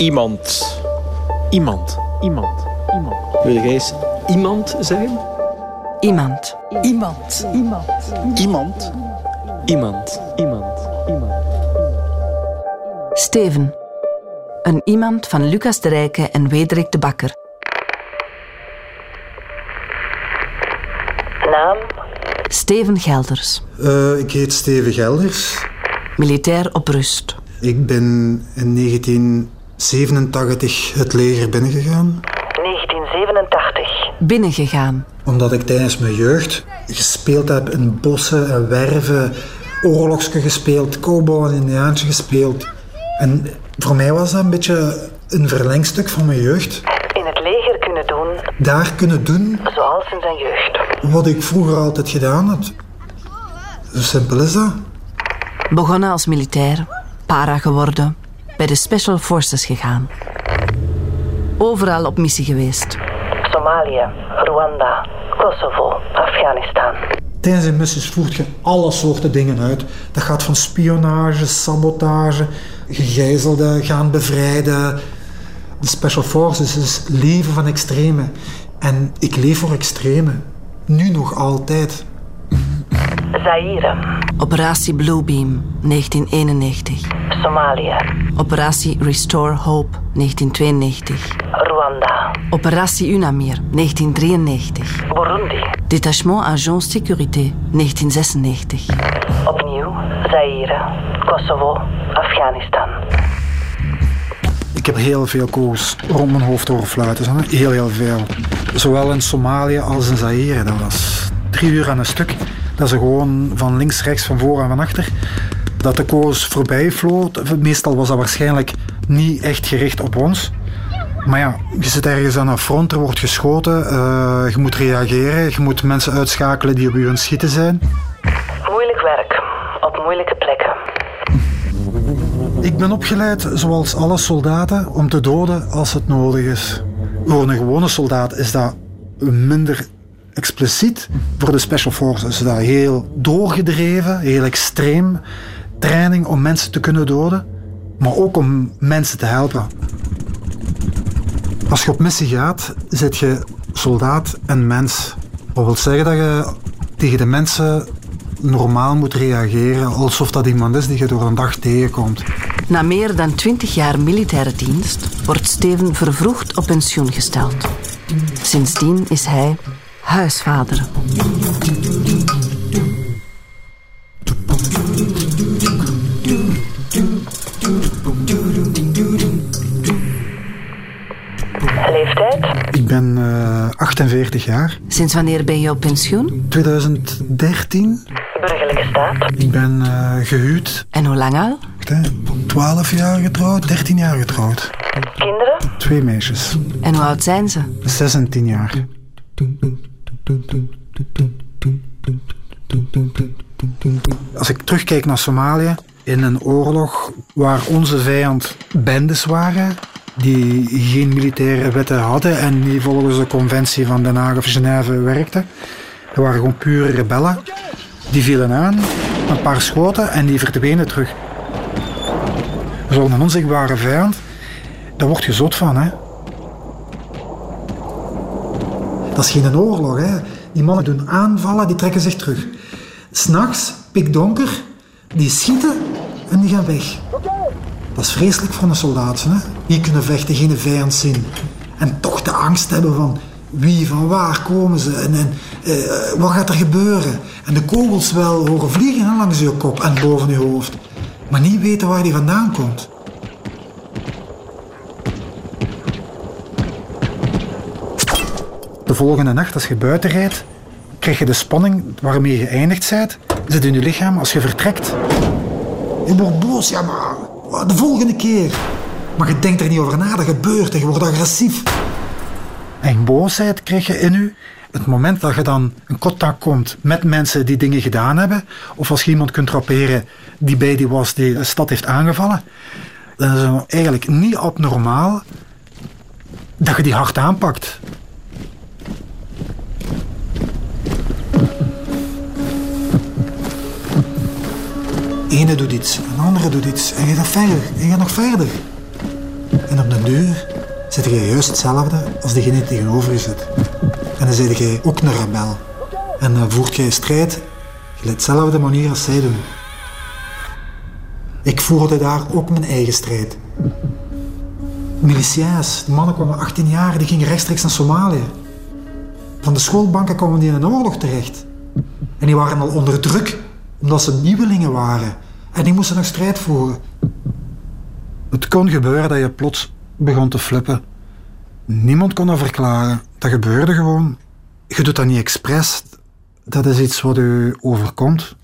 Iemand. Iemand. Iemand. Iemand. Wil jij eens iemand zeggen? Iemand. Iemand. Iemand. Iemand. Iemand. Iemand. Iemand. Steven. Een iemand van Lucas de Rijke en Wederik de Bakker. Naam? Steven Gelders. Eh, ik heet Steven Gelders. Militair op rust. Ik ben in 1987 het leger binnengegaan. 1987. Binnengegaan. Omdat ik tijdens mijn jeugd gespeeld heb in bossen en werven. Oorlogsken gespeeld, cowboy en indiaantje gespeeld. En voor mij was dat een beetje een verlengstuk van mijn jeugd. In het leger kunnen doen Daar kunnen doen zoals in zijn jeugd. wat ik vroeger altijd gedaan had. Zo simpel is dat. Begonnen als militair. Para geworden. Bij de Special Forces gegaan. Overal op missie geweest. Somalië, Rwanda, Kosovo, Afghanistan. Tijdens een missies voert je alle soorten dingen uit. Dat gaat van spionage, sabotage, gegijzelden gaan bevrijden. De Special Forces is leven van extreme. En ik leef voor extreme. Nu nog altijd. Zaire, Operatie Bluebeam, 1991. Somalië, Operatie Restore Hope, 1992. Rwanda, Operatie Unamir, 1993. Burundi. Détachement Agent Sécurité, 1996. Opnieuw Zaire, Kosovo, Afghanistan. Ik heb heel veel kogels rond mijn hoofd horen fluiten. hè. Heel, heel veel. Zowel in Somalië als in Zaire. Dat was drie uur aan een stuk. Dat ze gewoon van links, rechts, van voor en van achter. Dat de kogels voorbij vloot. Meestal was dat waarschijnlijk niet echt gericht op ons. Maar ja, je zit ergens aan een front, er wordt geschoten. eh, je moet reageren. Je moet mensen uitschakelen die op je aan het schieten zijn. Moeilijk werk, op moeilijke plekken. Ik ben opgeleid, zoals alle soldaten, om te doden als het nodig is. Voor een gewone soldaat is dat minder expliciet. Voor de Special Forces dat heel doorgedreven, heel extreem. Training om mensen te kunnen doden, maar ook om mensen te helpen. Als je op missie gaat, zit je soldaat en mens. Dat wil zeggen dat je tegen de mensen normaal moet reageren, alsof dat iemand is die je door een dag tegenkomt. Na meer dan 20 jaar militaire dienst wordt Steven vervroegd op pensioen gesteld. Sindsdien is hij huisvader. Leeftijd? Ik ben eh, 48 jaar, Sinds wanneer ben je op pensioen? 2013. Burgerlijke staat? Ik ben eh, gehuwd, En hoe lang al? hè, 12 jaar getrouwd, 13 jaar getrouwd. Kinderen? Twee meisjes, En hoe oud zijn ze? 16 jaar. Als ik terugkijk naar Somalië, in een oorlog waar onze vijand bendes waren, die geen militaire wetten hadden en die volgens de conventie van Den Haag of Genève werkten. Dat waren gewoon pure rebellen. Die vielen aan, een paar schoten en die verdwenen terug. Zo'n onzichtbare vijand, daar word je zot van, hè. Dat is geen oorlog, hè. Die mannen doen aanvallen, die trekken zich terug. S'nachts, pikdonker, die schieten en die gaan weg. Dat is vreselijk voor een soldaat, hè. Die kunnen vechten, geen vijand zien. En toch de angst hebben van wie, van waar komen ze en, en eh, wat gaat er gebeuren. En de kogels wel horen vliegen langs je kop en boven je hoofd. Maar niet weten waar die vandaan komt. Volgende nacht, als je buiten rijdt, krijg je de spanning waarmee je geëindigd bent, zit in je lichaam als je vertrekt. Je wordt boos, ja maar de volgende keer. Maar je denkt er niet over na, dat gebeurt en je wordt agressief. En boosheid krijg je in je. Het moment dat je dan in contact komt met mensen die dingen gedaan hebben, of als je iemand kunt rapperen die bij die was die de stad heeft aangevallen, dan is het eigenlijk niet abnormaal dat je die hard aanpakt. Ene doet iets, een andere doet iets. En je gaat verder, en je gaat nog verder. En op de duur zit je juist hetzelfde als degene tegenover je zit. En dan zit je ook een rebel. En dan voert je strijd op dezelfde manier als zij doen. Ik voerde daar ook mijn eigen strijd. Milicia's, die mannen kwamen 18 jaar, die gingen rechtstreeks naar Somalië. Van de schoolbanken kwamen die in een oorlog terecht. En die waren al onder druk, omdat ze nieuwelingen waren. En die moesten nog strijd voeren. Het kon gebeuren dat je plots begon te flippen. Niemand kon dat verklaren. Dat gebeurde gewoon. Je doet dat niet expres. Dat is iets wat u overkomt.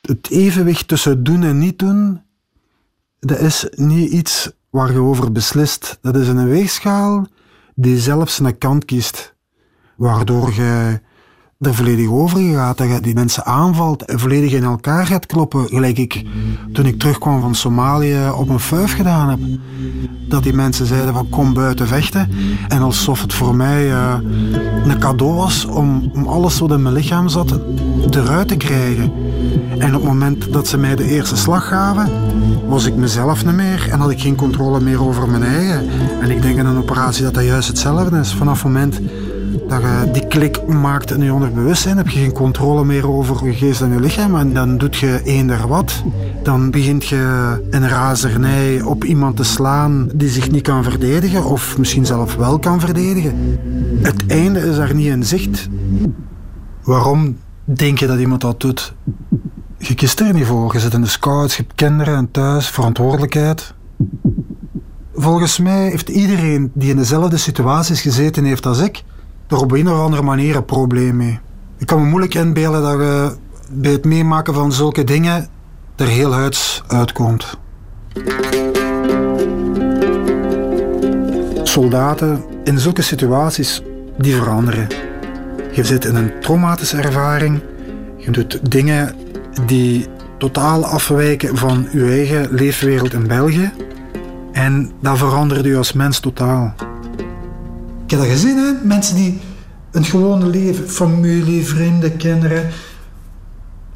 Het evenwicht tussen doen en niet doen, dat is niet iets waar je over beslist. Dat is een weegschaal die zelfs een kant kiest. Waardoor je er volledig over gaat, dat je die mensen aanvalt volledig in elkaar gaat kloppen. Gelijk ik, toen ik terugkwam van Somalië, op een fuif gedaan heb. Dat die mensen zeiden van kom buiten vechten. En alsof het voor mij uh, een cadeau was om, om alles wat in mijn lichaam zat eruit te krijgen. En op het moment dat ze mij de eerste slag gaven, was ik mezelf niet meer en had ik geen controle meer over mijn eigen. En ik denk in een operatie dat dat juist hetzelfde is. Vanaf het moment dat die klik maakt in je onderbewustzijn, heb je geen controle meer over je geest en je lichaam. En dan doet je eender wat. Dan begint je in razernij op iemand te slaan die zich niet kan verdedigen, of misschien zelf wel kan verdedigen. Het einde is daar niet in zicht. Waarom denk je dat iemand dat doet? Je kiest er niet voor. Je zit in de scouts, je hebt kinderen en thuis, verantwoordelijkheid. Volgens mij heeft iedereen die in dezelfde situaties gezeten heeft als ik, er op een of andere manier een probleem mee. Ik kan me moeilijk inbeelden dat je bij het meemaken van zulke dingen er heel huids uitkomt. Soldaten in zulke situaties, die veranderen. Je zit in een traumatische ervaring. Je doet dingen die totaal afwijken van je eigen leefwereld in België. En dat verandert je als mens totaal. Ik heb dat gezien, hè? mensen die een gewone leven, familie, vrienden, kinderen,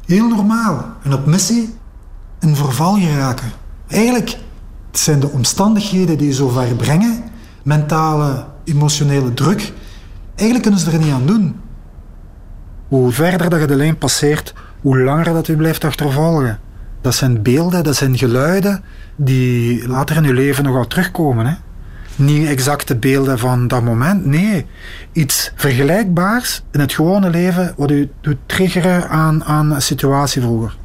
heel normaal. En op missie in verval geraken. Eigenlijk zijn de omstandigheden die je zo ver brengen, mentale, emotionele druk. Eigenlijk kunnen ze er niet aan doen. Hoe verder dat je de lijn passeert, hoe langer dat u blijft achtervolgen. Dat zijn beelden, dat zijn geluiden die later in uw leven nog wel terugkomen. Hè? Niet exacte beelden van dat moment, nee. Iets vergelijkbaars in het gewone leven wat u doet triggeren aan, aan een situatie vroeger.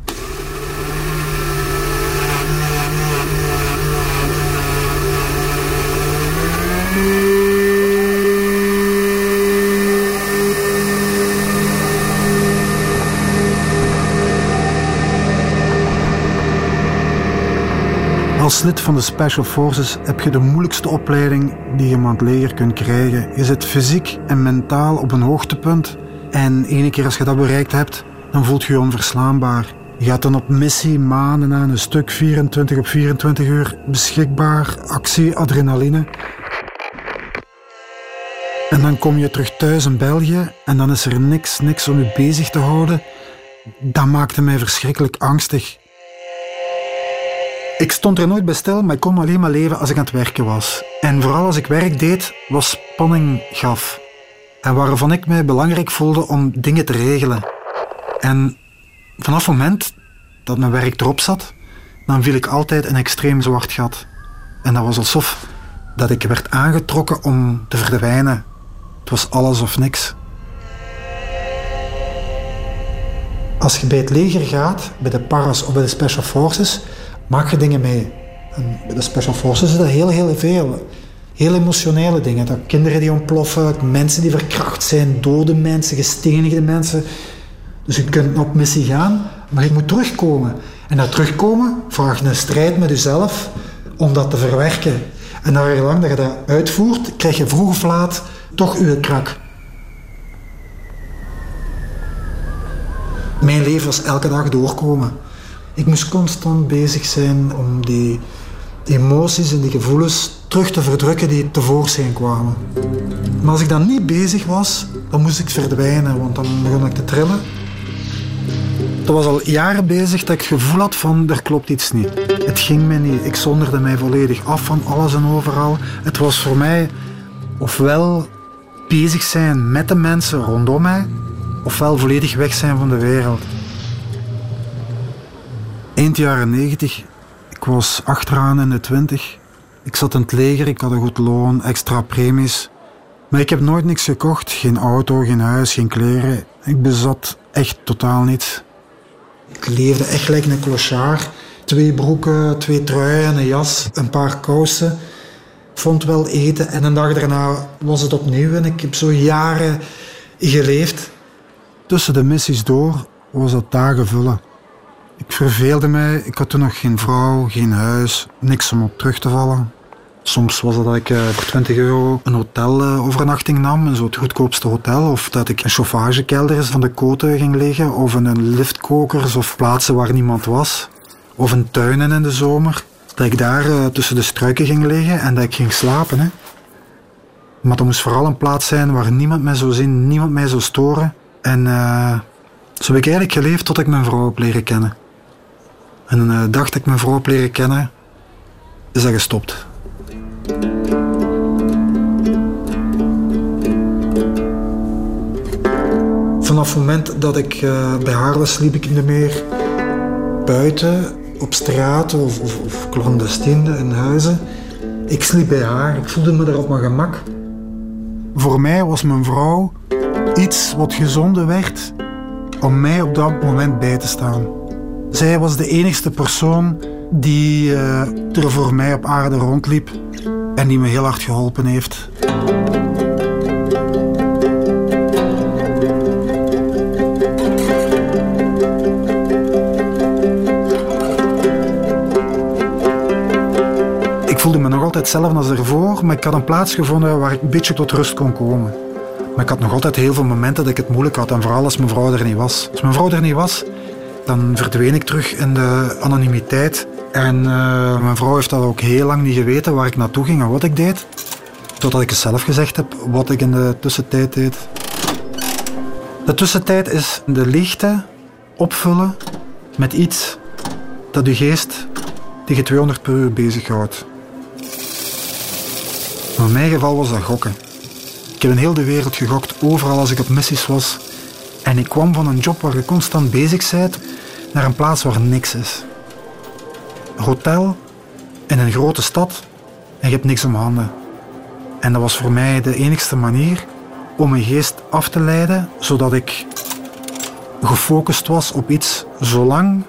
Als lid van de Special Forces heb je de moeilijkste opleiding die je aan het leger kunt krijgen. Je zit fysiek en mentaal op een hoogtepunt. En ene keer als je dat bereikt hebt, dan voelt je je onverslaanbaar. Je gaat dan op missie maanden aan een stuk 24 op 24 uur beschikbaar, actie, adrenaline. En dan kom je terug thuis in België en dan is er niks, niks om je bezig te houden. Dat maakte mij verschrikkelijk angstig. Ik stond er nooit bij stil, maar ik kon alleen maar leven als ik aan het werken was. En vooral als ik werk deed, was spanning gaf. En waarvan ik mij belangrijk voelde om dingen te regelen. En vanaf het moment dat mijn werk erop zat, dan viel ik altijd een extreem zwart gat. En dat was alsof dat ik werd aangetrokken om te verdwijnen. Het was alles of niks. Als je bij het leger gaat, bij de paras of bij de special forces, maak je dingen mee. En bij de Special Forces is dat heel, heel veel. Heel emotionele dingen. Dat kinderen die ontploffen, mensen die verkracht zijn, dode mensen, gestenigde mensen. Dus je kunt op missie gaan, maar je moet terugkomen. En dat terugkomen vraagt een strijd met jezelf om dat te verwerken. En naar lang dat je dat uitvoert, krijg je vroeg of laat toch je krak. Mijn leven was elke dag doorkomen. Ik moest constant bezig zijn om die emoties en die gevoelens terug te verdrukken die tevoorschijn kwamen. Maar als ik dan niet bezig was, dan moest ik verdwijnen, want dan begon ik te trillen. Dat was al jaren bezig dat ik het gevoel had van er klopt iets niet. Het ging me niet. Ik zonderde mij volledig af van alles en overal. Het was voor mij ofwel bezig zijn met de mensen rondom mij, ofwel volledig weg zijn van de wereld. Eind jaren 90, ik was achteraan in de twintig. Ik zat in het leger, ik had een goed loon, extra premies. Maar ik heb nooit niks gekocht. Geen auto, geen huis, geen kleren. Ik bezat echt totaal niets. Ik leefde echt gelijk een clochard. Twee broeken, twee truien, een jas, een paar kousen. Ik vond wel eten en een dag daarna was het opnieuw en ik heb zo jaren geleefd. Tussen de missies door was dat dagen vullen. Ik verveelde mij, ik had toen nog geen vrouw, geen huis, niks om op terug te vallen. Soms was het dat ik eh, voor 20 euro een hotelovernachting nam, zo het goedkoopste hotel. Of dat ik in chauffagekelders van de koten ging liggen. Of in een liftkokers of plaatsen waar niemand was. Of in tuinen in de zomer. Dat ik daar eh, tussen de struiken ging liggen en dat ik ging slapen. Hè. Maar dat moest vooral een plaats zijn waar niemand mij zou zien, niemand mij zou storen. En eh, zo heb ik eigenlijk geleefd tot ik mijn vrouw heb leren kennen. En de dag dat ik mijn vrouw heb leren kennen, is dat gestopt. Vanaf het moment dat ik uh, bij haar was, sliep ik niet meer buiten, op straat of, of, of clandestine in huizen. Ik sliep bij haar, ik voelde me daar op mijn gemak. Voor mij was mijn vrouw iets wat gezonden werd om mij op dat moment bij te staan. Zij was de enigste persoon die uh, er voor mij op aarde rondliep en die me heel hard geholpen heeft. Ik voelde me nog altijd hetzelfde als ervoor, maar ik had een plaats gevonden waar ik een beetje tot rust kon komen. Maar ik had nog altijd heel veel momenten dat ik het moeilijk had, en vooral als mijn vrouw er niet was. Als mijn vrouw er niet was, dan verdween ik terug in de anonimiteit en uh, mijn vrouw heeft dat ook heel lang niet geweten waar ik naartoe ging en wat ik deed. Totdat ik het zelf gezegd heb wat ik in de tussentijd deed. De tussentijd is de leegte opvullen met iets dat je geest tegen 200 per uur bezighoudt. in mijn geval was dat gokken. Ik heb in heel de wereld gegokt, overal als ik op missies was. En ik kwam van een job waar je constant bezig bent naar een plaats waar niks is hotel in een grote stad en je hebt niks om handen. En dat was voor mij de enigste manier om mijn geest af te leiden, zodat ik gefocust was op iets zolang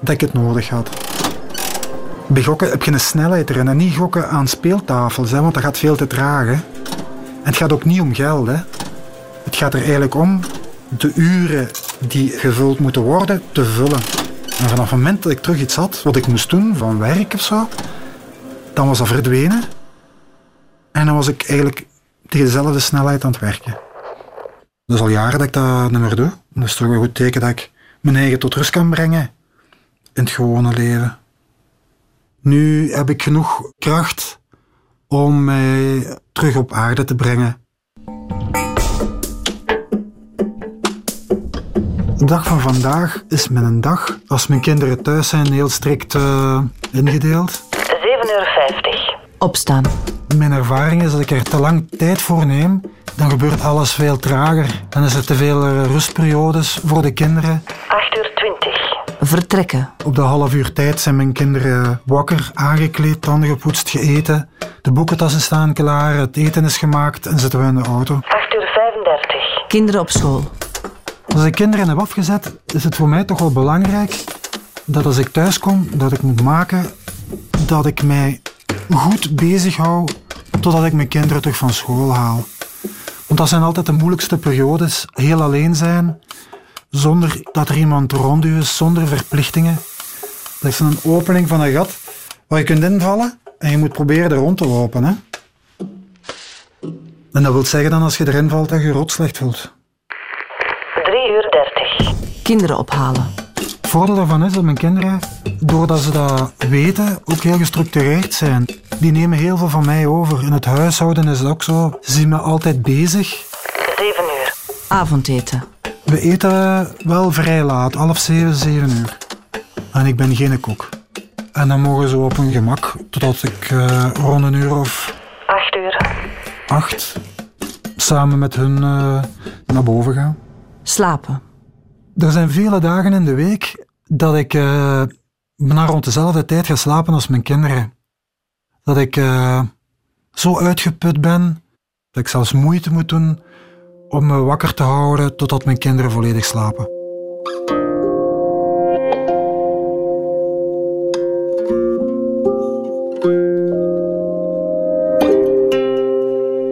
dat ik het nodig had. Bij gokken heb je een snelheid erin en niet gokken aan speeltafels, hè, want dat gaat veel te traag. Hè. En het gaat ook niet om geld. Hè. Het gaat er eigenlijk om de uren die gevuld moeten worden te vullen. En vanaf het moment dat ik terug iets had wat ik moest doen, van werk of zo, dan was dat verdwenen. En dan was ik eigenlijk tegen dezelfde snelheid aan het werken. Dat is al jaren dat ik dat niet meer doe. Dat is toch een goed teken dat ik mijn eigen tot rust kan brengen in het gewone leven. Nu heb ik genoeg kracht om mij terug op aarde te brengen. De dag van vandaag is mijn dag, als mijn kinderen thuis zijn, heel strikt uh, ingedeeld. 7,50 euro. Opstaan. Mijn ervaring is dat ik er te lang tijd voor neem, dan gebeurt alles veel trager. Dan is er te veel eh, rustperiodes voor de kinderen. 8,20 uur. Vertrekken. Op de half uur tijd zijn mijn kinderen wakker, aangekleed, tanden gepoetst, geëten. De boekentassen staan klaar, het eten is gemaakt en zitten we in de auto. 8,35 uur. Kinderen op school. Als ik kinderen heb afgezet, is het voor mij toch wel belangrijk dat als ik thuis kom, dat ik moet maken dat ik mij goed bezig hou totdat ik mijn kinderen terug van school haal. Want dat zijn altijd de moeilijkste periodes. Heel alleen zijn, zonder dat er iemand rond is, zonder verplichtingen. Dat is een opening van een gat waar je kunt invallen en je moet proberen er rond te lopen. Hè? En dat wil zeggen dan als je erin valt dat je rot slecht voelt. 3 uur 30. Kinderen ophalen. Het voordeel daarvan is dat mijn kinderen, doordat ze dat weten, ook heel gestructureerd zijn. Die nemen heel veel van mij over. In het huishouden is het ook zo. Ze zien me altijd bezig. 7 uur. Avondeten. We eten wel vrij laat, half zeven, zeven uur. En ik ben geen kok. En dan mogen ze op een gemak totdat ik eh, rond een uur of 8 uur. acht samen met hun eh, naar boven ga. Slapen. Er zijn vele dagen in de week dat ik eh bijna rond dezelfde tijd ga slapen als mijn kinderen. Dat ik eh, zo uitgeput ben dat ik zelfs moeite moet doen om me wakker te houden totdat mijn kinderen volledig slapen.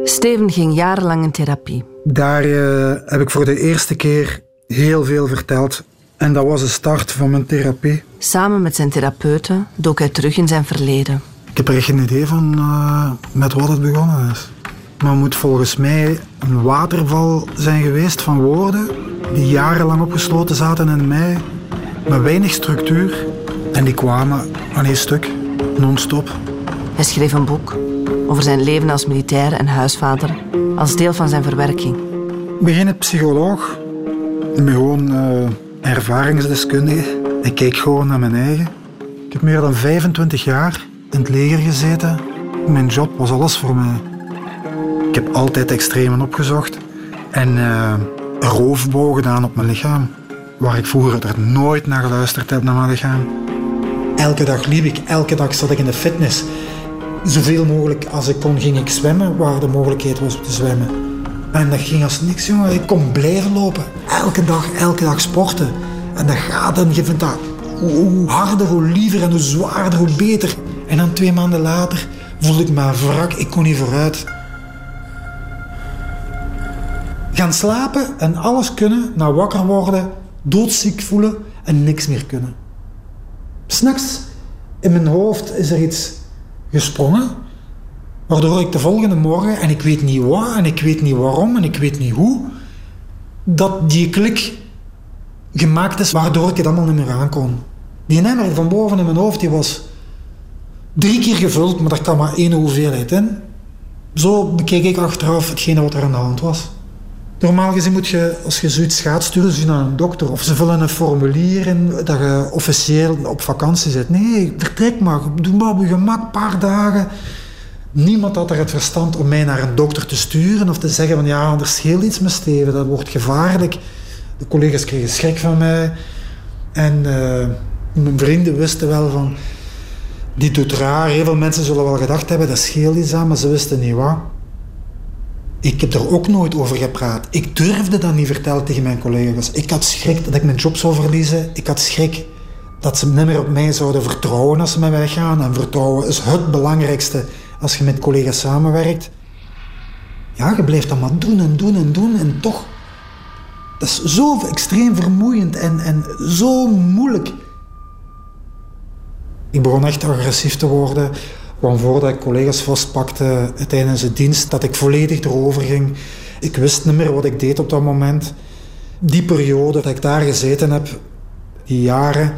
Steven ging jarenlang in therapie. Daar eh, heb ik voor de eerste keer heel veel verteld. En dat was de start van mijn therapie. Samen met zijn therapeuten dook hij terug in zijn verleden. Ik heb er echt geen idee van eh, met wat het begonnen is. Maar het moet volgens mij een waterval zijn geweest van woorden die jarenlang opgesloten zaten in mij, met weinig structuur. En die kwamen aan één stuk, non-stop. Hij schreef een boek over zijn leven als militair en huisvader als deel van zijn verwerking. Ik ben geen psycholoog. Ik ben gewoon eh, ervaringsdeskundige. Ik kijk gewoon naar mijn eigen. Ik heb meer dan 25 jaar in het leger gezeten. Mijn job was alles voor mij. Ik heb altijd extremen opgezocht en eh roofbouw gedaan op mijn lichaam. Waar ik vroeger er nooit naar geluisterd heb naar mijn lichaam. Elke dag liep ik, elke dag zat ik in de fitness. Zoveel mogelijk als ik kon, ging ik zwemmen waar de mogelijkheid was om te zwemmen. En dat ging als niks, jongen. Ik kon blijven lopen. Elke dag, elke dag sporten. En dat gaat en je vindt dat hoe, harder, hoe liever en hoe zwaarder, hoe beter. En dan twee maanden later voelde ik me wrak. Ik kon niet vooruit. Gaan slapen en alles kunnen, naar wakker worden, doodziek voelen en niks meer kunnen. S'nachts in mijn hoofd is er iets gesprongen, waardoor ik de volgende morgen, en ik weet niet wat, en ik weet niet waarom, en ik weet niet hoe, dat die klik gemaakt is waardoor ik het allemaal niet meer aankon. Die emmer van boven in mijn hoofd die was drie keer gevuld, maar daar kwam maar één hoeveelheid in. Zo bekeek ik achteraf hetgene wat er aan de hand was. Normaal gezien moet je, als je zoiets gaat, sturen ze naar een dokter. Of ze vullen een formulier in dat je officieel op vakantie zit. Nee, vertrek maar. Doe maar op je gemak, een paar dagen. Niemand had er het verstand om mij naar een dokter te sturen of te zeggen van ja, er scheelt iets met Steven, dat wordt gevaarlijk. De collega's kregen schrik van mij. En eh, mijn vrienden wisten wel van, die doet raar. Heel veel mensen zullen wel gedacht hebben, dat scheelt iets aan, maar ze wisten niet wat. Ik heb er ook nooit over gepraat. Ik durfde dat niet vertellen tegen mijn collega's. Ik had schrik dat ik mijn job zou verliezen. Ik had schrik dat ze niet meer op mij zouden vertrouwen als ze met mij gaan. En vertrouwen is het belangrijkste als je met collega's samenwerkt. Ja, je blijft dat maar doen en doen en doen en toch... Dat is zo extreem vermoeiend en, en zo moeilijk. Ik begon echt agressief te worden. Gewoon voordat ik collega's vastpakte tijdens de dienst, dat ik volledig erover ging. Ik wist niet meer wat ik deed op dat moment. Die periode dat ik daar gezeten heb, die jaren,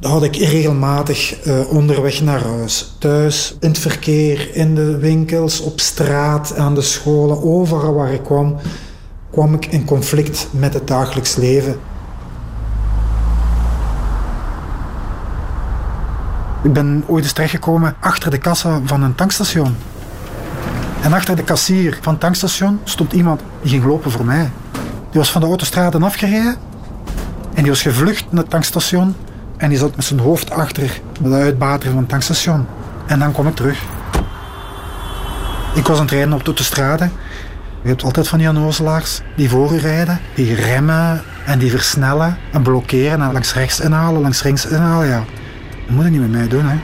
had ik regelmatig eh, onderweg naar huis. Thuis, in het verkeer, in de winkels, op straat, aan de scholen, overal waar ik kwam, kwam ik in conflict met het dagelijks leven. Ik ben ooit eens terechtgekomen achter de kassa van een tankstation. En achter de kassier van het tankstation stond iemand die ging lopen voor mij. Die was van de autostraden afgereden en die was gevlucht naar het tankstation en die zat met zijn hoofd achter de uitbater van het tankstation. En dan kwam ik terug. Ik was aan het rijden op de autostrade. Je hebt altijd van die onnozelaars die voor u rijden, die remmen en die versnellen en blokkeren en langs rechts inhalen, langs links inhalen. Ja. Dat moet je niet met mij doen. Hè.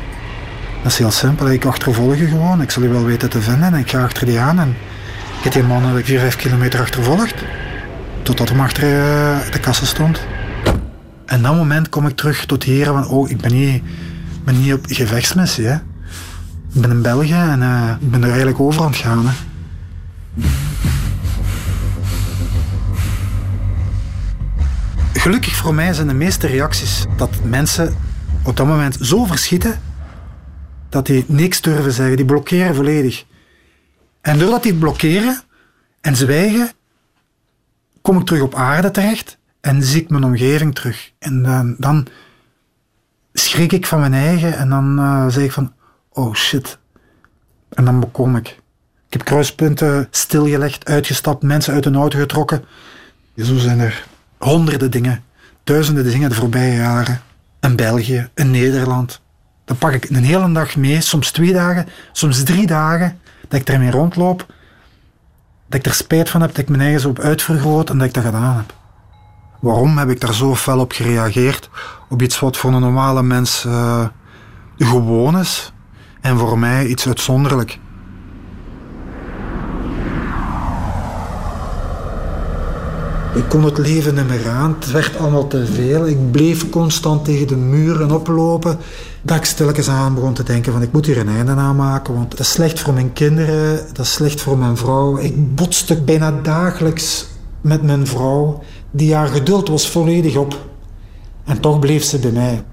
Dat is heel simpel. Ik achtervolg je gewoon. Ik zal je wel weten te vinden en ik ga achter die aan. En ik heb die man 4, 5 kilometer achtervolgd. Totdat hij achter eh, de kassa stond. En dat moment kom ik terug tot hier van, oh, ik ben niet, ben niet op gevechtsmissie. Hè. Ik ben in België en eh, ik ben er eigenlijk over aan het gaan. Hè. Gelukkig voor mij zijn de meeste reacties dat mensen op dat moment zo verschieten dat die niks durven zeggen. Die blokkeren volledig. En doordat die blokkeren en zwijgen, kom ik terug op aarde terecht en zie ik mijn omgeving terug. En dan, schrik ik van mijn eigen en dan uh, zeg ik van, oh shit. En dan bekom ik. Ik heb kruispunten stilgelegd, uitgestapt, mensen uit een auto getrokken. Zo zijn er honderden dingen, duizenden dingen de voorbije jaren. In België, in Nederland. Dan pak ik een hele dag mee, soms twee dagen, soms drie dagen, dat ik ermee rondloop. Dat ik er spijt van heb, dat ik mijn eigen zo op uitvergroot en dat ik dat gedaan heb. Waarom heb ik daar zo fel op gereageerd? Op iets wat voor een normale mens uh, gewoon is en voor mij iets uitzonderlijk. Ik kon het leven niet meer aan. Het werd allemaal te veel. Ik bleef constant tegen de muren oplopen. Dat ik stilletjes aan begon te denken van ik moet hier een einde aan maken. Want dat is slecht voor mijn kinderen. Dat is slecht voor mijn vrouw. Ik botste bijna dagelijks met mijn vrouw. Die haar geduld was volledig op. En toch bleef ze bij mij.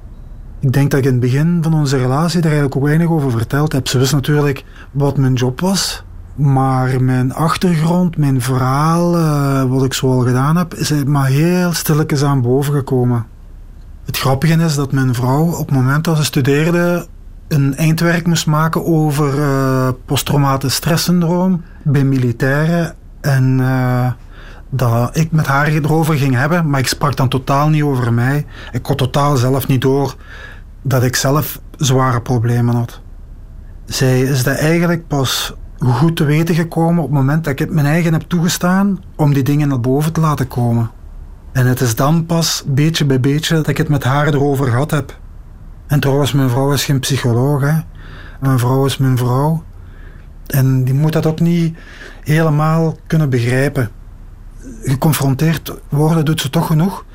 Ik denk dat ik in het begin van onze relatie daar eigenlijk ook weinig over verteld heb. Ze wist natuurlijk wat mijn job was. Maar mijn achtergrond, mijn verhaal, uh, wat ik zoal gedaan heb, is maar heel stilletjes aan boven gekomen. Het grappige is dat mijn vrouw op het moment dat ze studeerde een eindwerk moest maken over uh, posttraumatisch stresssyndroom bij militairen. En uh, dat ik met haar erover ging hebben, maar ik sprak dan totaal niet over mij. Ik kon totaal zelf niet door dat ik zelf zware problemen had. Zij is dat eigenlijk pas goed te weten gekomen op het moment dat ik het mijn eigen heb toegestaan om die dingen naar boven te laten komen. En het is dan pas, beetje bij beetje, dat ik het met haar erover gehad heb. En trouwens, mijn vrouw is geen psycholoog. Hè. Mijn vrouw is mijn vrouw. En die moet dat ook niet helemaal kunnen begrijpen. Geconfronteerd worden doet ze toch genoeg.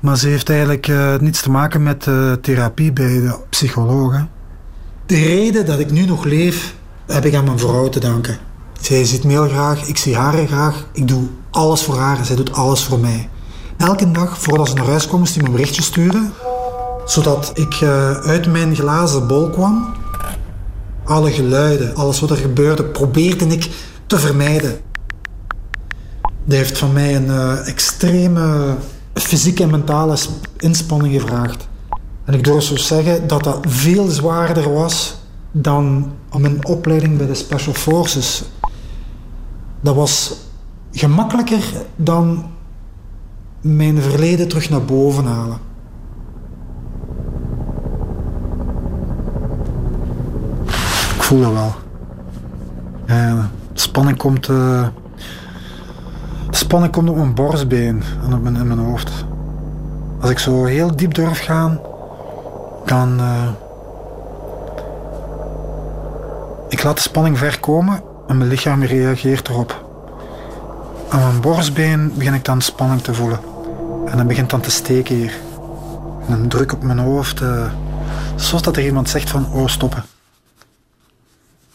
Maar ze heeft eigenlijk uh, niets te maken met uh, therapie bij de psycholoog. De reden dat ik nu nog leef, heb ik aan mijn vrouw te danken. Zij ziet me heel graag, ik zie haar graag. Ik doe alles voor haar en zij doet alles voor mij. Elke dag voordat ze naar huis komt, moest hij me een berichtje sturen. Zodat ik uh, uit mijn glazen bol kwam. Alle geluiden, alles wat er gebeurde, probeerde ik te vermijden. Die heeft van mij een uh, extreme fysieke en mentale inspanning gevraagd. En ik durf zo zeggen dat dat veel zwaarder was dan mijn opleiding bij de Special Forces. Dat was gemakkelijker dan mijn verleden terug naar boven halen. Ik voel dat wel. De spanning komt, uh, de spanning komt op mijn borstbeen en op mijn, in mijn hoofd. Als ik zo heel diep durf gaan, dan. Uh, ik laat de spanning ver komen en mijn lichaam reageert erop. Aan mijn borstbeen begin ik dan spanning te voelen. En dan begint dan te steken hier. En een druk op mijn hoofd. Uh, zoals dat er iemand zegt van, oh, stoppen.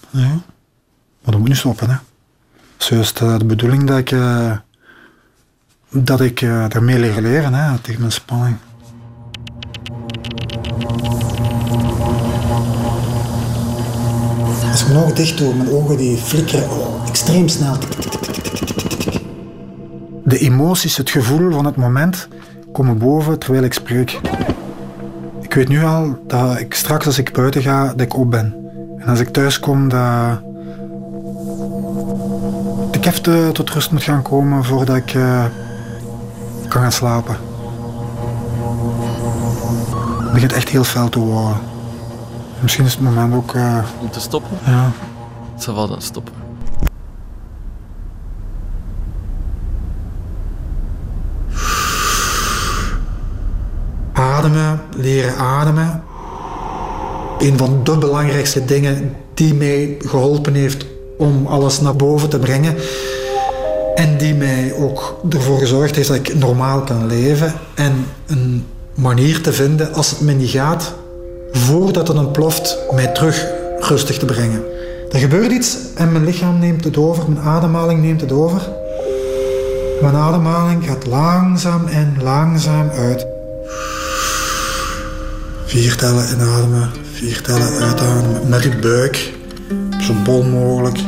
Ja, maar dat moet niet stoppen, hè. Is uh, de bedoeling dat ik, dat ik uh, daarmee leer leren, hè, tegen mijn spanning. Als ik mijn ogen dicht doe, mijn ogen die flikkeren oh, extreem snel. De emoties, het gevoel van het moment komen boven terwijl ik spreek. Ik weet nu al dat ik straks als ik buiten ga, dat ik op ben. En als ik thuis kom, dat ik even tot rust moet gaan komen voordat ik uh, kan gaan slapen. Het begint echt heel fel te worden. Misschien is het moment ook... Uh, Om te stoppen? Ja. Het zal wel dan stoppen. Ademen, leren ademen. Een van de belangrijkste dingen die mij geholpen heeft om alles naar boven te brengen. En die mij ook ervoor gezorgd heeft dat ik normaal kan leven. En een manier te vinden, als het me niet gaat, voordat het ontploft, mij terug rustig te brengen. Er gebeurt iets en mijn lichaam neemt het over, mijn ademhaling neemt het over. Mijn ademhaling gaat langzaam en langzaam uit. Vier tellen inademen, vier tellen uitademen. Met uw buik, zo bol mogelijk.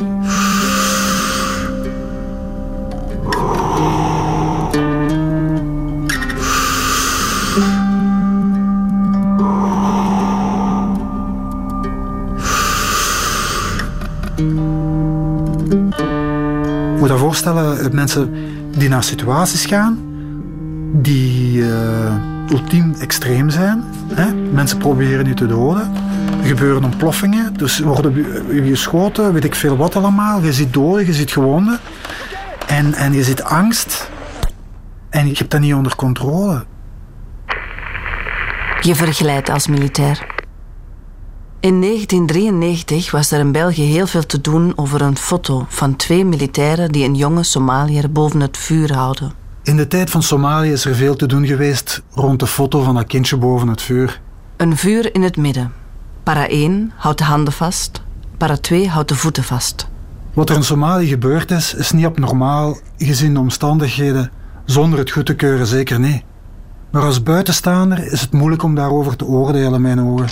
Voorstellen, mensen die naar situaties gaan die eh, ultiem extreem zijn. Hè? Mensen proberen je te doden. Er gebeuren ontploffingen, dus worden geschoten, weet ik veel wat allemaal. Je ziet doden, je ziet gewonden. En, en je ziet angst. En je hebt dat niet onder controle. Je vergelijkt als militair. In 1993 was er in België heel veel te doen over een foto van twee militairen die een jonge Somaliër boven het vuur houden. In de tijd van Somalië is er veel te doen geweest rond de foto van dat kindje boven het vuur. Een vuur in het midden. Para 1 houdt de handen vast, para 2 houdt de voeten vast. Wat er in Somalië gebeurd is, is niet abnormaal gezien de omstandigheden. Zonder het goed te keuren, zeker niet. Maar als buitenstaander is het moeilijk om daarover te oordelen, mijn ogen.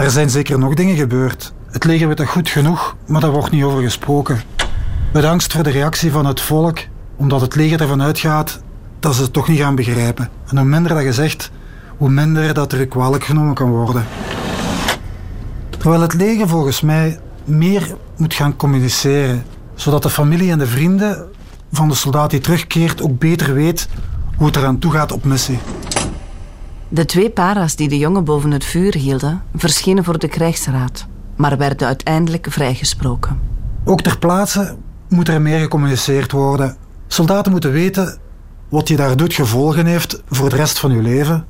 Er zijn zeker nog dingen gebeurd. Het leger weet dat goed genoeg, maar daar wordt niet over gesproken. Met angst voor de reactie van het volk, omdat het leger ervan uitgaat dat ze het toch niet gaan begrijpen. En hoe minder dat je zegt, hoe minder dat er kwalijk genomen kan worden. Terwijl het leger volgens mij meer moet gaan communiceren, zodat de familie en de vrienden van de soldaat die terugkeert ook beter weet hoe het eraan toe gaat op missie. De twee para's die de jongen boven het vuur hielden, verschenen voor de krijgsraad, maar werden uiteindelijk vrijgesproken. Ook ter plaatse moet er meer gecommuniceerd worden. Soldaten moeten weten wat je daar doet gevolgen heeft voor de rest van je leven.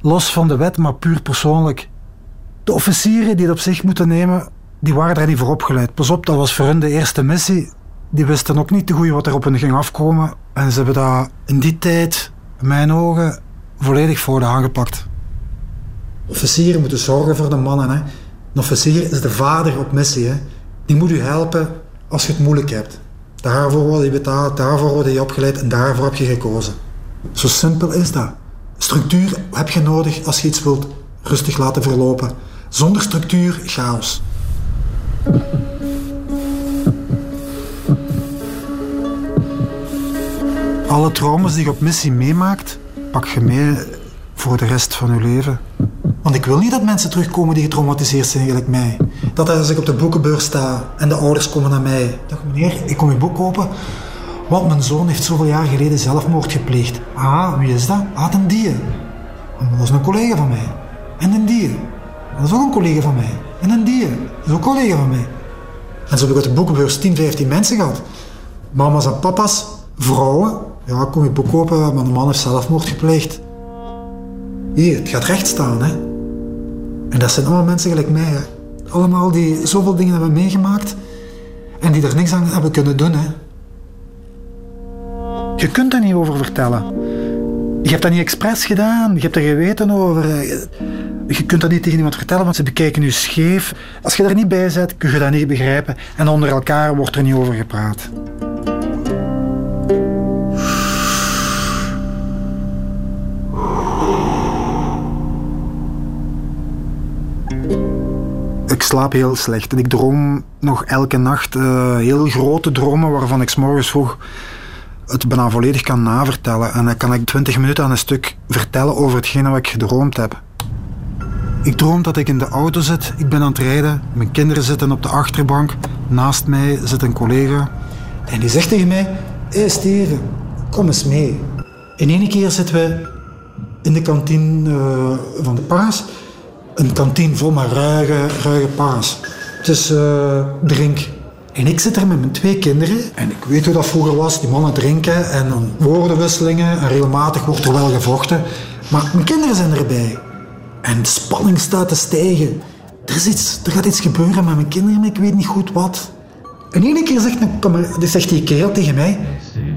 Los van de wet, maar puur persoonlijk. De officieren die het op zich moeten nemen, die waren daar niet voor opgeleid. Pas op, dat was voor hen de eerste missie. Die wisten ook niet te goed wat er op hen ging afkomen. En ze hebben dat in die tijd, in mijn ogen, volledig voor de aangepakt. Officieren moeten zorgen voor de mannen. Hè. Een officier is de vader op missie. Hè. Die moet u helpen als je het moeilijk hebt. Daarvoor word je betaald, daarvoor word je opgeleid en daarvoor heb je gekozen. Zo simpel is dat. Structuur heb je nodig als je iets wilt rustig laten verlopen. Zonder structuur, chaos. Alle trauma's die je op missie meemaakt, pak je mee voor de rest van je leven. Want ik wil niet dat mensen terugkomen die getraumatiseerd zijn, gelijk mij. Dat als ik op de boekenbeurs sta en de ouders komen naar mij. Dag meneer, ik kom uw boek kopen. Want mijn zoon heeft zoveel jaar geleden zelfmoord gepleegd. Ah, wie is dat? Ah, den die. Dat is een collega van mij. En den die. Dat is ook een collega van mij. En een die. Dat is ook een collega van mij. En zo heb ik op de boekenbeurs 10, 15 mensen gehad. Mama's en papa's, vrouwen. Ja, kom je boek kopen, maar de man heeft zelfmoord gepleegd. Hier, het gaat recht staan, hè. En dat zijn allemaal mensen gelijk mij, hè. Allemaal die zoveel dingen hebben meegemaakt en die er niks aan hebben kunnen doen, hè. Je kunt daar niet over vertellen. Je hebt dat niet expres gedaan, je hebt er geweten over. Je kunt dat niet tegen iemand vertellen, want ze bekijken je scheef. Als je er niet bij bent, kun je dat niet begrijpen. En onder elkaar wordt er niet over gepraat. Slaap heel slecht en ik droom nog elke nacht uh, heel grote dromen waarvan ik s morgens vroeg het bijna volledig kan navertellen. En dan kan ik twintig minuten aan een stuk vertellen over hetgene wat ik gedroomd heb. Ik droom dat ik in de auto zit, ik ben aan het rijden, mijn kinderen zitten op de achterbank, naast mij zit een collega. En die zegt tegen mij, hé hey Steven, kom eens mee. In één keer zitten we in de kantine uh, van de Paas. Een kantine vol met ruige, ruige paas. Het is uh, drink. En ik zit er met mijn twee kinderen. En ik weet hoe dat vroeger was. Die mannen drinken en dan woordenwisselingen. En regelmatig wordt er wel gevochten. Maar mijn kinderen zijn erbij. En de spanning staat te stijgen. Er, is iets, er gaat iets gebeuren met mijn kinderen, maar ik weet niet goed wat. En één keer zegt, een, zegt die kerel tegen mij...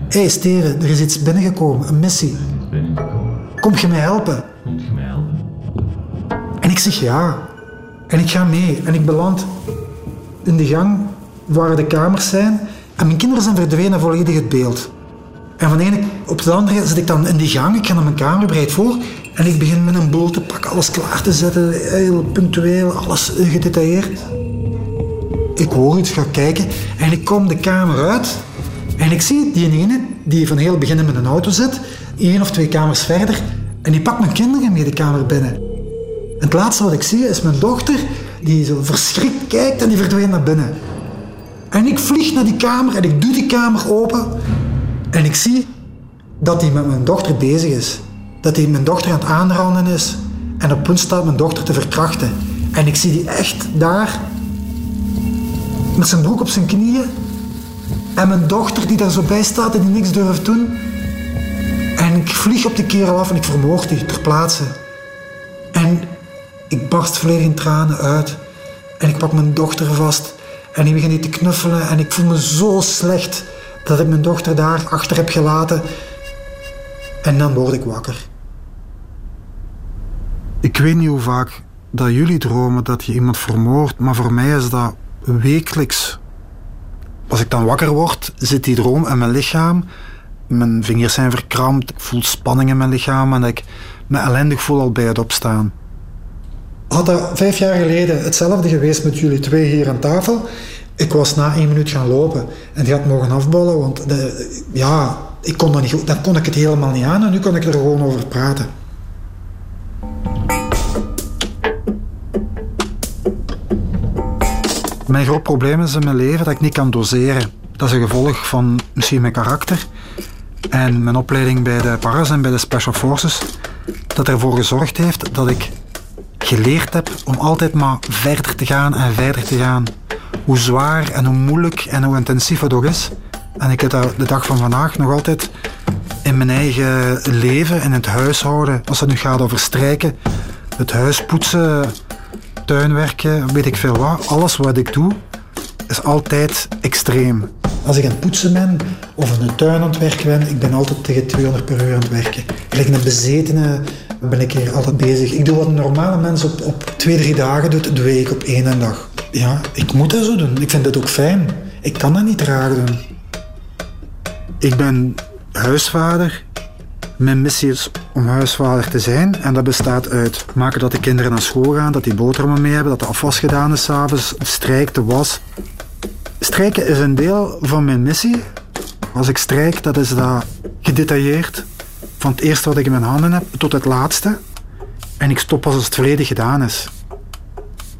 Hé hey Steven, er is iets binnengekomen, een missie. Kom je mij helpen? En ik zeg ja. En ik ga mee. En ik beland in de gang waar de kamers zijn. En mijn kinderen zijn verdwenen volledig het beeld. En van de ene op de andere zit ik dan in die gang. Ik ga naar mijn kamer, bereid voor. En ik begin met een boel te pakken, alles klaar te zetten. Heel punctueel, alles gedetailleerd. Ik hoor iets, ga kijken. En ik kom de kamer uit. En ik zie die ene die van heel begin met een auto zit. één of twee kamers verder. En die pakt mijn kinderen mee de kamer binnen. Het laatste wat ik zie is mijn dochter die zo verschrikt kijkt en die verdwijnt naar binnen. En ik vlieg naar die kamer en ik doe die kamer open. En ik zie dat hij met mijn dochter bezig is. Dat hij mijn dochter aan het aanranden is. En op punt staat mijn dochter te verkrachten. En ik zie die echt daar. Met zijn broek op zijn knieën. En mijn dochter die daar zo bij staat en die niks durft doen. En ik vlieg op de kerel af en ik vermoord die ter plaatse. Ik barst volledig in tranen uit. En ik pak mijn dochter vast. En ik begin die te knuffelen. En ik voel me zo slecht dat ik mijn dochter daar achter heb gelaten. En dan word ik wakker. Ik weet niet hoe vaak dat jullie dromen dat je iemand vermoordt, maar voor mij is dat wekelijks. Als ik dan wakker word, zit die droom in mijn lichaam. Mijn vingers zijn verkrampt, ik voel spanning in mijn lichaam en ik me ellendig voel al bij het opstaan. Had dat vijf jaar geleden hetzelfde geweest met jullie twee hier aan tafel? Ik was na één minuut gaan lopen en die had mogen afballen, want de, ja, ik kon dat niet. Dan kon ik het helemaal niet aan en nu kon ik er gewoon over praten. Mijn groot probleem is in mijn leven dat ik niet kan doseren. Dat is een gevolg van misschien mijn karakter en mijn opleiding bij de paras en bij de special forces. Dat ervoor gezorgd heeft dat ik geleerd heb om altijd maar verder te gaan en verder te gaan. Hoe zwaar en hoe moeilijk en hoe intensief het ook is. En ik heb dat de dag van vandaag nog altijd in mijn eigen leven, in het huishouden. Als het nu gaat over strijken, het huis poetsen, tuinwerken, weet ik veel wat. Alles wat ik doe, is altijd extreem. Als ik aan het poetsen ben of in de tuin aan het werken ben, ik ben altijd tegen 200 per uur aan het werken. Gelijk een bezetene ben ik hier altijd bezig. Ik doe wat een normale mens op, op twee, drie dagen doet, doe ik op één dag. Ja, ik moet dat zo doen. Ik vind het ook fijn. Ik kan dat niet traag doen. Ik ben huisvader. Mijn missie is om huisvader te zijn. En dat bestaat uit maken dat de kinderen naar school gaan, dat die boterhammen mee hebben, dat de afwas gedaan is s'avonds, strijk, de was. Strijken is een deel van mijn missie. Als ik strijk, dat is dat gedetailleerd. Van het eerste wat ik in mijn handen heb tot het laatste. En ik stop als het volledig gedaan is.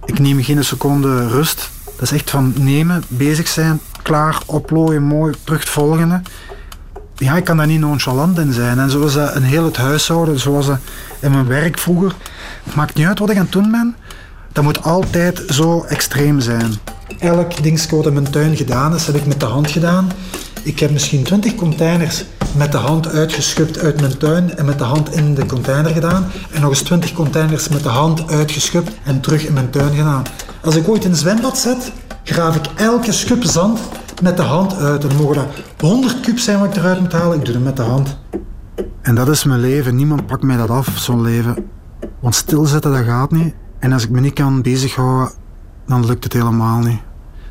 Ik neem geen seconde rust. Dat is echt van nemen, bezig zijn, klaar, oplooien, mooi, terug het volgende. Ja, ik kan daar niet nonchalant in zijn. En zoals in heel het huishouden, zoals in mijn werk vroeger. Het maakt niet uit wat ik aan het doen ben. Dat moet altijd zo extreem zijn. Elk dingetje wat in mijn tuin gedaan is, heb ik met de hand gedaan. Ik heb misschien 20 containers met de hand uitgeschupt uit mijn tuin en met de hand in de container gedaan. En nog eens 20 containers met de hand uitgeschupt en terug in mijn tuin gedaan. Als ik ooit een zwembad zet, graaf ik elke schub zand met de hand uit. En mogen dat 100 kub zijn wat ik eruit moet halen. Ik doe het met de hand. En dat is mijn leven. Niemand pakt mij dat af, zo'n leven. Want stilzitten, dat gaat niet. En als ik me niet kan bezighouden, dan lukt het helemaal niet.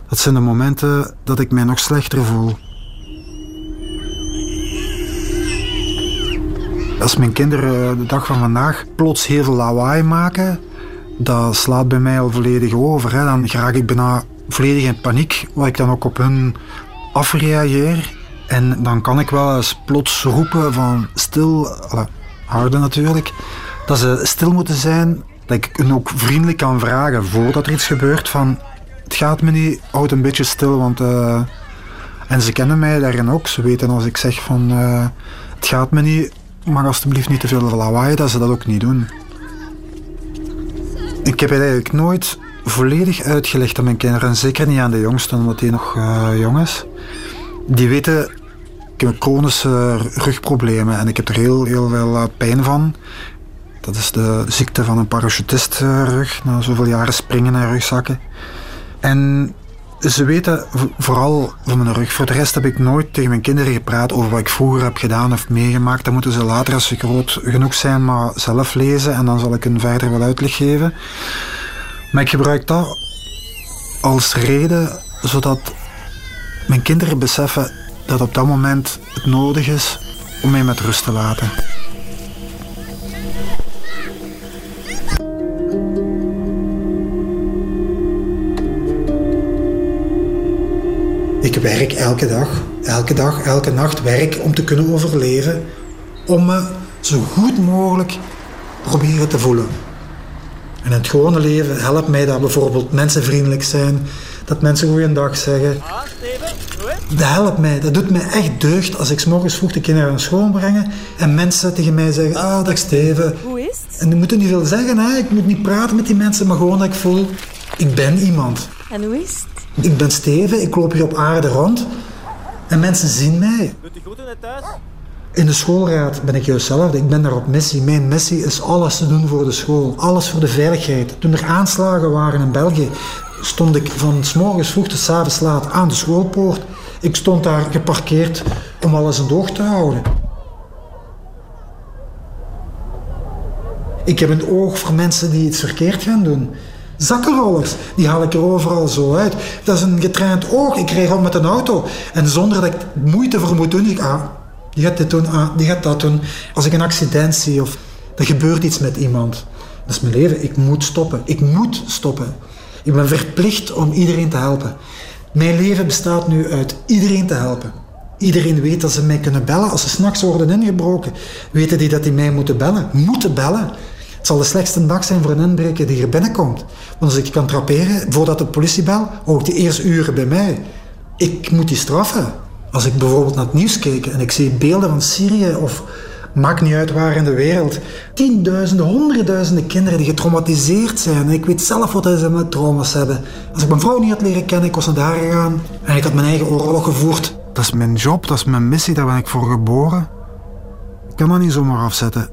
Dat zijn de momenten dat ik mij nog slechter voel. Als mijn kinderen de dag van vandaag plots heel veel lawaai maken, dat slaat bij mij al volledig over. Hè. Dan raak ik bijna volledig in paniek, waar ik dan ook op hun afreageer. En dan kan ik wel eens plots roepen van stil, harde natuurlijk, dat ze stil moeten zijn. Dat ik hun ook vriendelijk kan vragen voordat er iets gebeurt van het gaat me niet, houd een beetje stil, want... Uh, en ze kennen mij daarin ook. Ze weten als ik zeg van uh, het gaat me niet, mag alsjeblieft niet te veel lawaai, dat ze dat ook niet doen. Ik heb het eigenlijk nooit volledig uitgelegd aan mijn kinderen, zeker niet aan de jongsten, omdat die nog uh, jong is. Die weten, ik heb chronische rugproblemen en ik heb er heel, heel veel pijn van. Dat is de ziekte van een parachutistrug, na zoveel jaren springen en rugzakken. En ze weten vooral van mijn rug. Voor de rest heb ik nooit tegen mijn kinderen gepraat over wat ik vroeger heb gedaan of meegemaakt. Dan moeten ze later, als ze groot genoeg zijn, maar zelf lezen en dan zal ik hun verder wel uitleg geven. Maar ik gebruik dat als reden zodat mijn kinderen beseffen dat op dat moment het nodig is om mij met rust te laten. Ik werk elke dag, elke dag, elke nacht werk om te kunnen overleven. Om me zo goed mogelijk proberen te voelen. En in het gewone leven helpt mij dat bijvoorbeeld mensen vriendelijk zijn, Dat mensen goeiedag zeggen. Dat helpt mij. Dat doet mij echt deugd als ik 's morgens vroeg de kinderen naar school brengen en mensen tegen mij zeggen, ah, dag Steven. Hoe is het? En die moeten niet veel zeggen, hè. ik moet niet praten met die mensen, maar gewoon dat ik voel, ik ben iemand. En hoe is het? Ik ben Steven, ik loop hier op aarde rond en mensen zien mij. Doet u goed in het thuis? In de schoolraad ben ik juist zelf. Ik ben daar op missie. Mijn missie is alles te doen voor de school. Alles voor de veiligheid. Toen er aanslagen waren in België, stond ik van s morgens vroeg tot s avonds laat aan de schoolpoort. Ik stond daar geparkeerd om alles in het oog te houden. Ik heb een oog voor mensen die iets verkeerd gaan doen. Zakkenrollers, die haal ik er overal zo uit. Dat is een getraind oog. Ik rijd rond met een auto. En zonder dat ik moeite voor moet doen, ik, ah, die gaat dit doen, ah, die gaat dat doen. Als ik een accident zie of er gebeurt iets met iemand. Dat is mijn leven. Ik moet stoppen. Ik moet stoppen. Ik ben verplicht om iedereen te helpen. Mijn leven bestaat nu uit iedereen te helpen. Iedereen weet dat ze mij kunnen bellen. Als ze s'nachts worden ingebroken, weten die dat die mij moeten bellen. Moeten bellen. Het zal de slechtste dag zijn voor een inbreker die hier binnenkomt. Want als ik kan trapperen, voordat de politie bel, ook die eerste uren bij mij. Ik moet die straffen. Als ik bijvoorbeeld naar het nieuws kijk en ik zie beelden van Syrië of maakt niet uit waar in de wereld. Tienduizenden, honderdduizenden kinderen die getraumatiseerd zijn. Ik weet zelf wat ze met trauma's hebben. Als ik mijn vrouw niet had leren kennen, ik was naar daar gegaan en ik had mijn eigen oorlog gevoerd. Dat is mijn job, dat is mijn missie, daar ben ik voor geboren. Ik kan dat niet zomaar afzetten.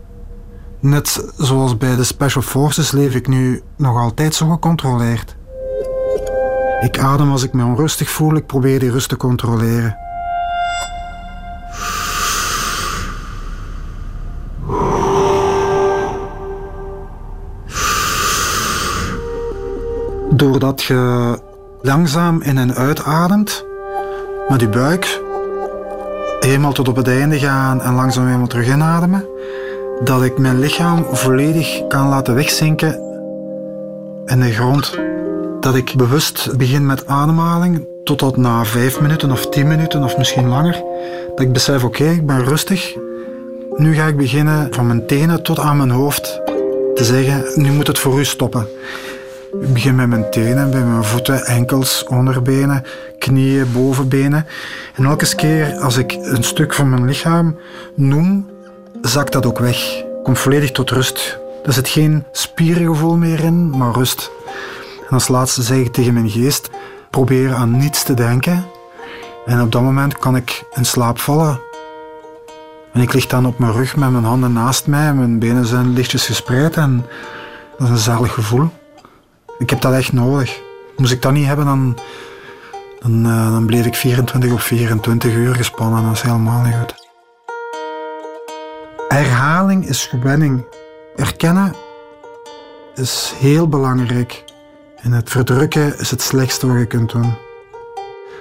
Net zoals bij de Special Forces leef ik nu nog altijd zo gecontroleerd. Ik adem als ik me onrustig voel, ik probeer die rust te controleren. Doordat je langzaam in en uitademt, met je buik, helemaal tot op het einde gaan en langzaam helemaal terug inademen, dat ik mijn lichaam volledig kan laten wegzinken in de grond. Dat ik bewust begin met ademhaling totdat na vijf minuten of tien minuten of misschien langer, dat ik besef, oké, ik ben rustig. Nu ga ik beginnen van mijn tenen tot aan mijn hoofd te zeggen, nu moet het voor u stoppen. Ik begin met mijn tenen, bij mijn voeten, enkels, onderbenen, knieën, bovenbenen. En elke keer als ik een stuk van mijn lichaam noem, zakt dat ook weg. Komt volledig tot rust. Er zit geen spiergevoel meer in, maar rust. En als laatste zeg ik tegen mijn geest, probeer aan niets te denken. En op dat moment kan ik in slaap vallen. En ik lig dan op mijn rug met mijn handen naast mij. Mijn benen zijn lichtjes gespreid en dat is een zalig gevoel. Ik heb dat echt nodig. Moest ik dat niet hebben, dan, dan, uh, dan bleef ik 24 of 24 uur gespannen. Dat is helemaal niet goed. Herhaling is gewenning. Erkennen is heel belangrijk. En het verdrukken is het slechtste wat je kunt doen.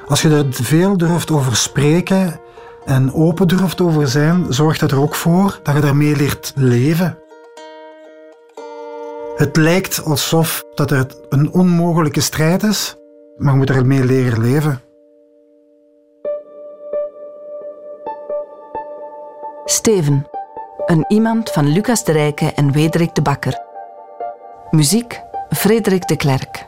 Als je er veel durft over spreken en open durft over zijn, zorgt dat er ook voor dat je daarmee leert leven. Het lijkt alsof dat het een onmogelijke strijd is, maar je moet ermee leren leven. Steven, een iemand van Lucas de Rijke en Wederik de Bakker. Muziek Frederik de Klerk.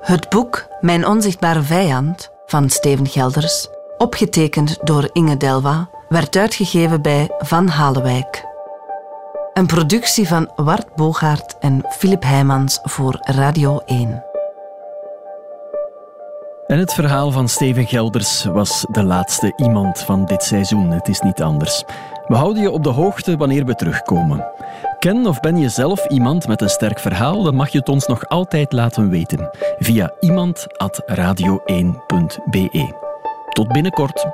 Het boek Mijn onzichtbare vijand van Steven Gelders, opgetekend door Inge Delva, werd uitgegeven bij Van Halewijk. Een productie van Wart Bogaert en Filip Heijmans voor Radio 1. En het verhaal van Steven Gelders was de laatste iemand van dit seizoen. Het is niet anders. We houden je op de hoogte wanneer we terugkomen. Ken of ben je zelf iemand met een sterk verhaal? Dan mag je het ons nog altijd laten weten via iemand.radio1.be. Tot binnenkort.